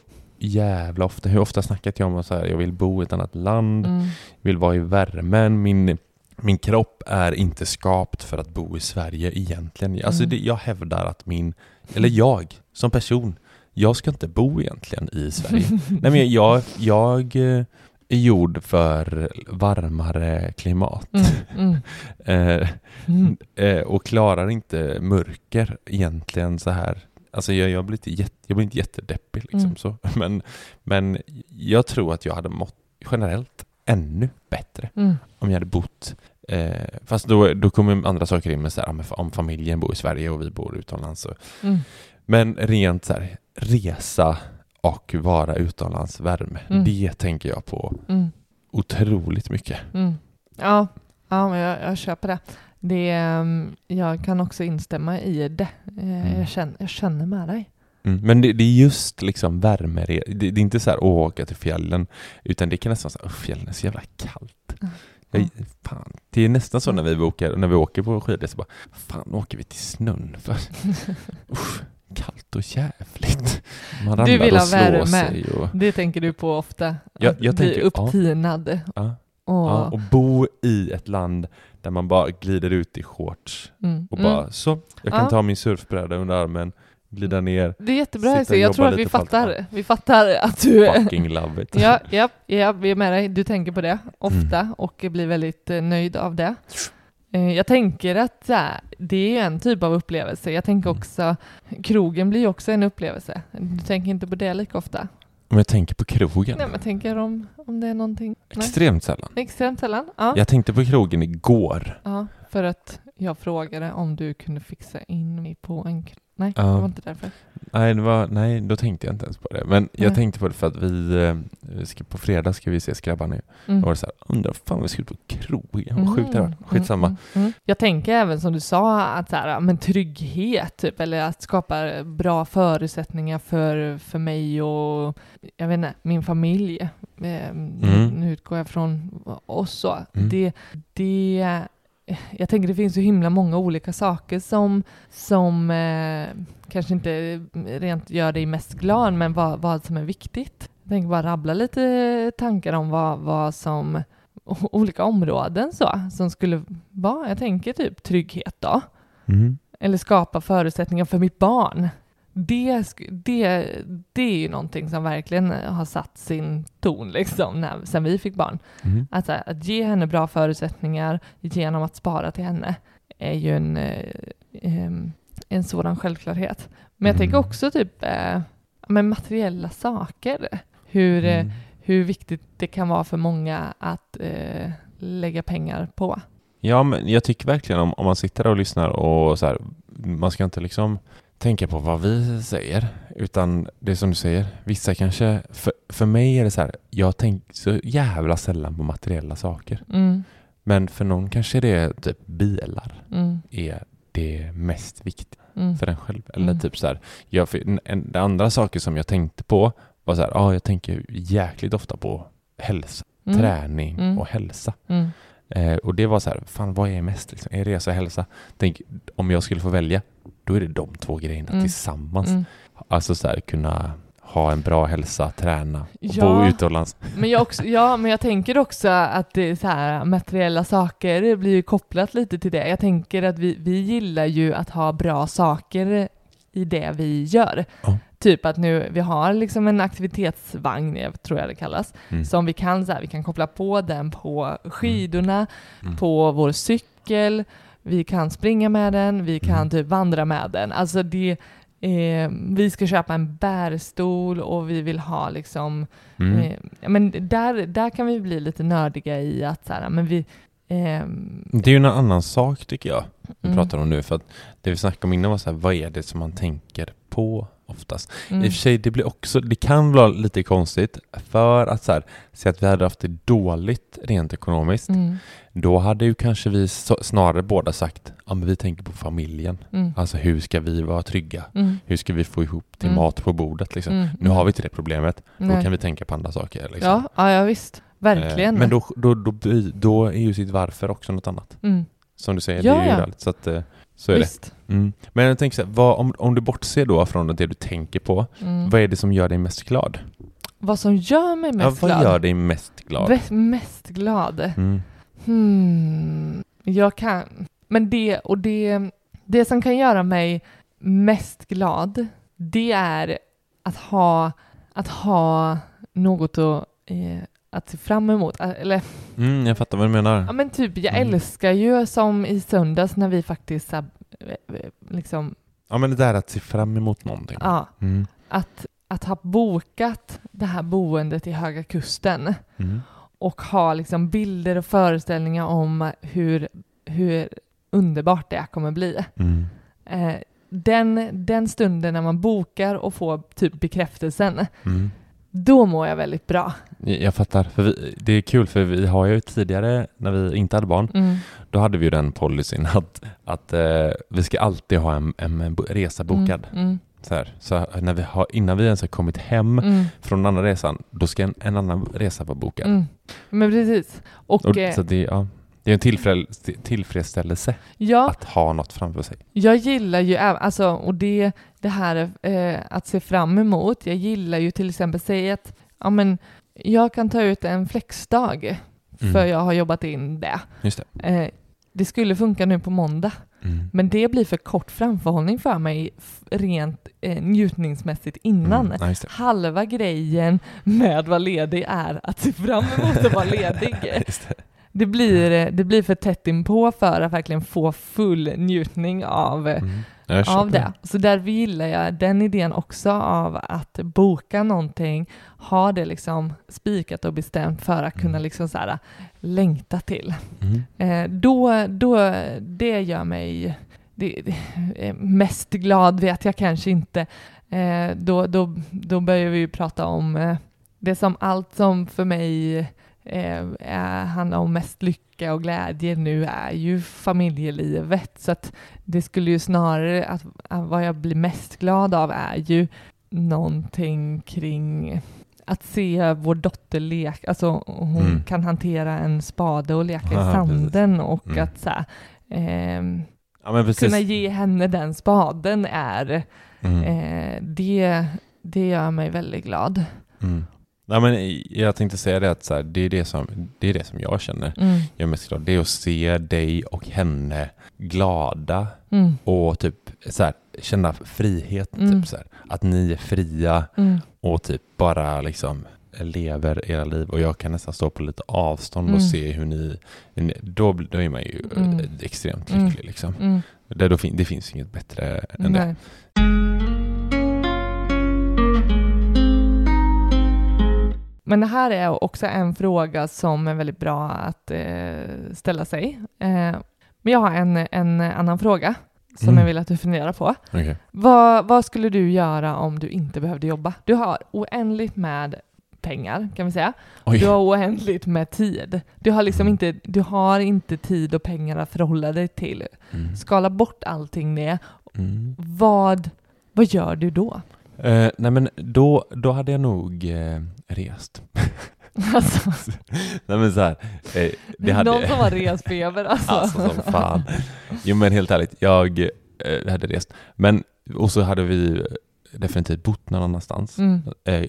jävla ofta. Hur ofta snackat jag om att jag vill bo i ett annat land, Mm. vill vara i värmen. Min, min kropp är inte skapt för att bo i Sverige egentligen. Alltså Mm. det, jag hävdar att min, eller jag som person, jag ska inte bo egentligen i Sverige. Nej men jag, jag eh, är gjord för varmare klimat. Mm, mm, Eh, mm. eh, och klarar inte mörker egentligen så här. Alltså jag, jag, blir, inte jätte, jag blir inte jättedeppig liksom Mm. så. Men, men jag tror att jag hade mått generellt ännu bättre Mm. om jag hade bott eh, fast då, då kommer andra saker in med så här, men om familjen bor i Sverige och vi bor utomlands. Så. Mm. Men rent så här, resa och vara utomlands, värme, Mm. det tänker jag på Mm. otroligt mycket. Mm. Ja, ja men jag, jag köper det. Det ehm, jag kan också instämma i det. Eh, Mm. Jag, känner, jag känner med dig. Mm. Men det, det är just liksom värme, det, det är inte så här att åka till fjällen, utan det kan nästan vara så här, "Uff, fjällen är så jävla kallt. Mm. Jag, fan. Det är nästan så när vi åker, när vi åker på skidor, så bara, fan åker vi till snön för? Usch, kallt och jävligt. Man Du ramlar vill och ha slår värme. sig. Och, Det tänker du på ofta. Jag- att jag bli tänker- ja. upptinad. ja, ja, och bo i ett land där man bara glider ut i shorts mm, och mm. bara så, jag kan Ja. ta min surfbräda under armen, glida ner, Det är jättebra och Jag tror att vi fattar, vi fattar att du... fucking love it. Ja, ja, ja, vi är med dig. Du tänker på det ofta Mm. och blir väldigt eh, nöjd av det. Eh, Jag tänker att det är en typ av upplevelse. Jag tänker Mm. också, krogen blir också en upplevelse. Du tänker inte på det lika ofta? Om jag tänker på krogen, Nej, men tänker om, om det är någonting. Nej. extremt sällan. Extremt sällan? Ja. Jag tänkte på krogen igår. ja. För att jag frågade om du kunde fixa in mig på en... Nej, det var inte därför. Nej, det var, nej, då tänkte jag inte ens på det. Men jag Nej. tänkte på det för att vi, eh, vi ska, på fredag ska vi se Skrabbarna ju. Mm. Då var så här, undrar fan vi skulle på krogen, vad sjukt det var. Skitsamma. Mm, mm, mm. Jag tänker även som du sa, att så här, men trygghet, typ, eller att skapa bra förutsättningar för, för mig och jag vet inte, min familj. Eh, nu, nu utgår jag från oss så. Mm. Det, det, jag tänker det finns så himla många olika saker som, som eh, kanske inte rent gör dig mest glad, men vad, vad som är viktigt. Jag tänker bara rabbla lite tankar om vad, vad som olika områden så, som skulle vara, jag tänker typ trygghet då, Mm. eller skapa förutsättningar för mitt barn. Det, det, det är ju någonting som verkligen har satt sin ton liksom, när, sen vi fick barn. Mm. Att, här, att ge henne bra förutsättningar genom att spara till henne är ju en, eh, em, en sådan självklarhet. Men jag Mm. tänker också typ eh, men materiella saker. Hur, eh, Mm. hur viktigt det kan vara för många att eh, lägga pengar på. Ja, men jag tycker verkligen om, om man sitter där och lyssnar och så här, man ska inte liksom tänka på vad vi säger, utan det är som du säger, vissa kanske, för, för mig är det så här, jag tänker så jävla sällan på materiella saker. Mm, Men för någon kanske det är typ bilar mm, är det mest viktiga mm, för en själv. Eller Mm. typ så här, jag, en, en, det andra saker som jag tänkte på var så här, ja, jag tänker jäkligt ofta på hälsa. Mm. träning Mm. och hälsa. Eh, och det var så här, fan vad är mest? Liksom? Är resa och hälsa? Tänk, om jag skulle få välja, då är det de två grejerna Mm. tillsammans. Mm. Alltså så här, kunna ha en bra hälsa, träna och Ja. bo utomlands. Men jag, också, ja, men jag tänker också att det så här, materiella saker blir ju kopplat lite till det. Jag tänker att vi, vi gillar ju att ha bra saker i det vi gör. Ja. Typ att nu, vi har liksom en aktivitetsvagn, tror jag det kallas, Mm. som vi kan, så här, vi kan koppla på den på skidorna, Mm. på vår cykel, vi kan springa med den, vi kan Mm. typ vandra med den. Alltså det, eh, vi ska köpa en bärstol och vi vill ha liksom Mm. Eh, men där, där kan vi bli lite nördiga i att så här, men vi... ehm, Det är ju en annan sak tycker jag, vi Mm. pratar om nu. För att det vi snackade om innan var så här, vad är det som man tänker på oftast? mm, I och för sig, det blir också, det kan vara lite konstigt för att så här, säga att vi hade haft det dåligt rent ekonomiskt. mm, Då hade ju kanske vi så, snarare båda sagt, ja men vi tänker på familjen. mm, Alltså hur ska vi vara trygga? mm, Hur ska vi få ihop till Mm. mat på bordet liksom? mm, Nu har vi inte det problemet, nej. då kan vi tänka på andra saker. Liksom. Ja, ja, visst. Verkligen. Eh, Men då, då, då, då är ju sitt varför också något annat. Som du säger, Ja, det är ju ja. rörligt. Så, att, eh, så är visst. det. Mm. Men jag tänker så här, vad, om, om du bortser då från det du tänker på, Mm. vad är det som gör dig mest glad? Vad som gör mig Ja, mest vad glad? gör dig mest glad? Ve- mest glad? Mm. Hmm. Jag kan... Men det, och det, det som kan göra mig mest glad, det är att ha, att ha något att, eh, att se fram emot. Eh, Eller Mm, jag fattar vad du menar. Ja men typ, jag Mm. älskar ju som i söndags när vi faktiskt så eh, eh, liksom, Ja, men det där att se fram emot någonting. ja, Mm. att, att ha bokat det här boendet i Höga Kusten Mm. och ha liksom bilder och föreställningar om hur, hur underbart det kommer bli. Mm. Eh, den, den stunden när man bokar och får typ bekräftelsen, Mm. Då mår jag väldigt bra. Jag fattar. För vi, det är kul för vi har ju tidigare, när vi inte hade barn, Mm. då hade vi ju den policyn att, att eh, vi ska alltid ha en, en resa bokad. Mm. Mm. Så, här. så när vi har, innan vi ens har kommit hem Mm. från den andra resan, då ska en, en annan resa vara bokad. Mm. Men precis. Och, Och, eh, det, ja, det är en tillfrä, tillfredsställelse ja, att ha något framför sig. Jag gillar ju, alltså, och det, det här eh, att se fram emot, jag gillar ju till exempel, säg att ja, men, jag kan ta ut en flexdag för Mm. jag har jobbat in det. Just det. Eh, det skulle funka nu på måndag, Mm. men det blir för kort framförhållning för mig rent eh, njutningsmässigt innan. Mm. Det. Halva grejen med att vara ledig är att se fram emot att vara ledig. Det. Blir, det blir för tätt inpå för att verkligen få full njutning av Mm. Jag av det. Så därför gillar jag den idén också av att boka någonting, ha det liksom spikat och bestämt för att kunna Mm. liksom så här längta till. Mm. Eh, då, då, det gör mig det, det, eh, mest glad vet jag kanske inte. Eh, då, då, då börjar vi ju prata om eh, det som allt som för mig eh, är, handlar om mest lycka och glädje nu är ju familjelivet. Så att det skulle ju snarare, att, att vad jag blir mest glad av är ju någonting kring att se vår dotter leka, alltså hon Mm. kan hantera en spade och leka Ja, i sanden och Mm. att så här, ehm, Ja, precis. kunna ge henne den spaden är, Mm. eh, det, det gör mig väldigt glad. Mm. Nej, men jag tänkte säga det att så här, det, är det, som, det är det som jag känner. Mm. Jag är mest glad. Det är att se dig och henne glada Mm. och typ så här, känna frihet. Mm. Typ, så här. Att ni är fria Mm. och typ bara liksom lever era liv och jag kan nästan stå på lite avstånd Mm. och se hur ni, då, då är man ju Mm. eh, extremt Mm. lycklig liksom. Mm. Det, då fin, det finns inget bättre än det. Men det här är också en fråga som är väldigt bra att eh, ställa sig. Eh, men jag har en, en annan fråga som Mm. jag vill att du funderar på. Okej. Vad, vad skulle du göra om du inte behövde jobba? Du har oändligt med pengar, kan vi säga. Oj. Du har oändligt med tid. Du har liksom inte, du har inte tid och pengar att förhålla dig till. Mm. Skala bort allting det. Mm. Vad, vad gör du då? Eh, nej men då, då hade jag nog eh, rest. Alltså, Nej men så här, eh, det hade... någon som har resfeber alltså. Alltså som fan. Jo men helt ärligt, jag eh, hade rest. Men, och så hade vi definitivt bott någon annanstans. Mm. Eh,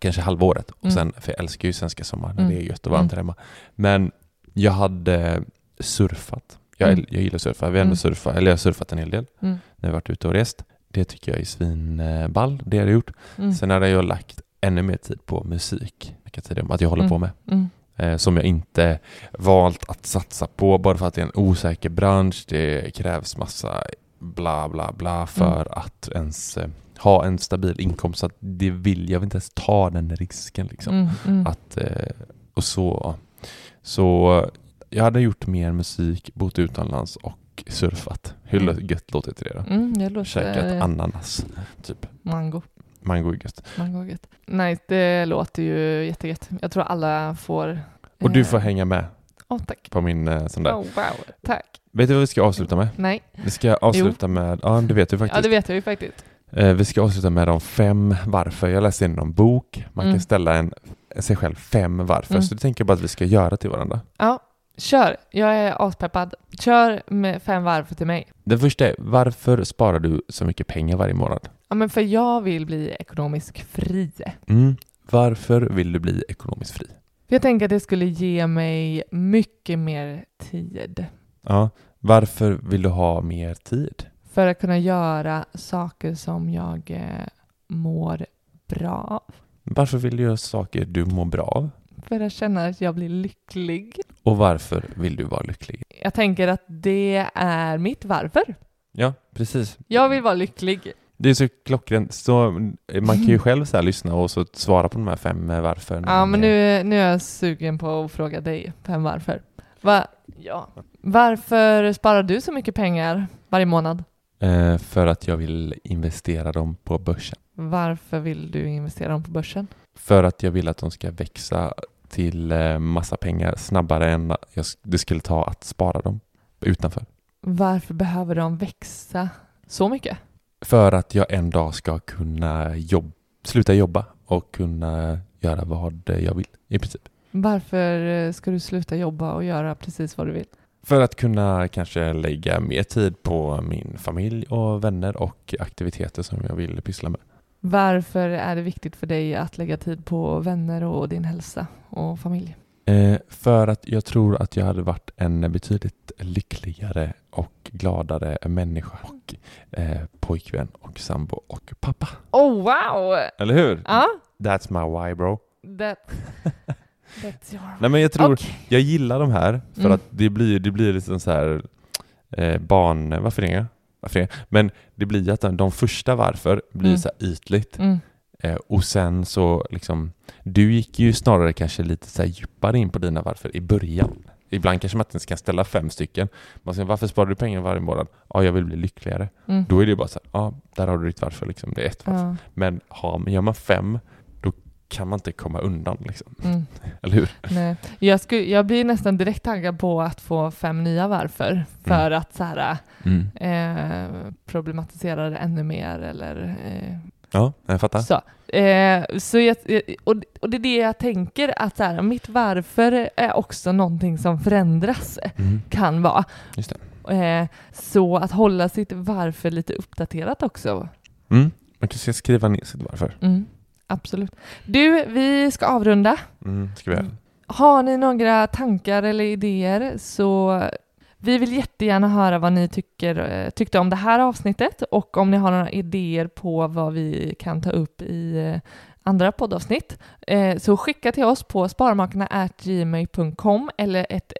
kanske halvåret. Och Mm. sen, för jag älskar ju svenska sommar när Mm. det är gött och varmt här hemma. Men jag hade surfat. Jag, Mm. jag gillar att surfa. Vi har ändå Mm. surfat, eller jag har surfat en hel del Mm. när vi varit ute och rest. Det tycker jag är svinball, det har jag gjort. Mm. Sen hade jag lagt ännu mer tid på musik, vilket tidigare att jag håller Mm. på med. Mm. Eh, som jag inte valt att satsa på bara för att det är en osäker bransch. Det krävs massa bla bla bla för Mm. att ens eh, ha en stabil inkomst. Så det vill, jag vill inte ens ta den risken. Liksom. Mm. Mm. Att, eh, och så, så jag hade gjort mer musik, bott utomlands och surfat. Hur Mm. gött låter det då? Mm, det låter Käkat ananas, typ. mango. Mango är gött. mango är gött. Nej, det låter ju jättegött. Jag tror alla får... Och du eh, får hänga med Åh, tack. på min eh, sån där. Oh, wow, tack. Vet du vad vi ska avsluta med? Nej, Vi ska avsluta med, ja det vet du faktiskt. ja det vet jag ju faktiskt. Eh, Vi ska avsluta med de fem varför. Jag läste in någon bok. Man Mm. kan ställa en, sig själv fem varför. Mm. Så det tänker jag bara att vi ska göra till varandra. Ja, kör. Jag är aspeppad. Kör med fem varv till mig. Den första är, varför sparar du så mycket pengar varje månad? Ja, men för jag vill bli ekonomiskt fri. Mm. Varför vill du bli ekonomiskt fri? Jag tänker att det skulle ge mig mycket mer tid Ja. Varför vill du ha mer tid? för att kunna göra saker som jag eh, mår bra av. Varför vill du göra saker du mår bra av? För att känna att jag blir lycklig. Och varför vill du vara lycklig? Jag tänker att det är mitt varför. Ja, precis. Jag vill vara lycklig. Det är så klockrent. Så man kan ju själv så lyssna och så svara på de här fem eh, varför. Ja, men nu, nu är jag sugen på att fråga dig fem varför. Va? Ja. Varför sparar du så mycket pengar varje månad? Eh, för att jag vill investera dem på börsen. Varför vill du investera dem på börsen? För att jag vill att de ska växa till eh, massa pengar snabbare än det skulle ta att spara dem utanför. Varför behöver de växa så mycket? För att jag en dag ska kunna jobb, sluta jobba och kunna göra vad jag vill i princip. Varför eh, ska du sluta jobba och göra precis vad du vill? För att kunna kanske lägga mer tid på min familj och vänner och aktiviteter som jag vill pyssla med. Varför är det viktigt för dig att lägga tid på vänner och din hälsa och familj? Eh, för att jag tror att jag hade varit en betydligt lyckligare och gladare människa och eh, pojkvän och sambo och pappa. Oh wow! Eller hur? Ja, That's my why bro. that, that's your... Nej men jag tror, Okej. jag gillar de här för Mm. att det blir, det blir liksom så här eh, barn, varför det? Varför det? Men det blir att de, de första varför blir Mm. så ytligt Mm. eh, och sen så liksom, du gick ju snarare kanske lite så djupare in på dina varför i början. Ibland kanske man inte ens kan ställa fem stycken. Man säger, varför sparar du pengar varje månad? Ja, jag vill bli lyckligare. Mm. Då är det bara så här, ja, där har du ditt varför liksom. Det är ett varför. Ja. Men har, gör man fem, kan man inte komma undan liksom. Mm. Eller hur? Nej. Jag, skulle, jag blir nästan direkt taggad på att få fem nya varför för att så här, Mm. eh, problematisera det ännu mer eller eh, Ja, jag fattar. så. Eh, så jag, och, och det är det jag tänker att så här, mitt varför är också någonting som förändras Mm. kan vara. Just Eh, så att hålla sitt varför lite uppdaterat också. Mm. Man kanske ska skriva ner sitt varför. Absolut. Du, vi ska avrunda. Mm. Ska vi. Har ni några tankar eller idéer så vi vill jättegärna höra vad ni tycker, eh, tyckte om det här avsnittet och om ni har några idéer på vad vi kan ta upp i eh, andra poddavsnitt. Eh, Så skicka till oss på sparmakarna.gmail.com eller ett,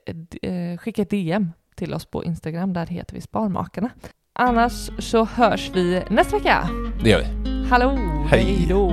skicka ett DM till oss på Instagram, där heter vi Sparmakarna. Annars så hörs vi nästa vecka. Det gör vi. Hallå! Hej. Då!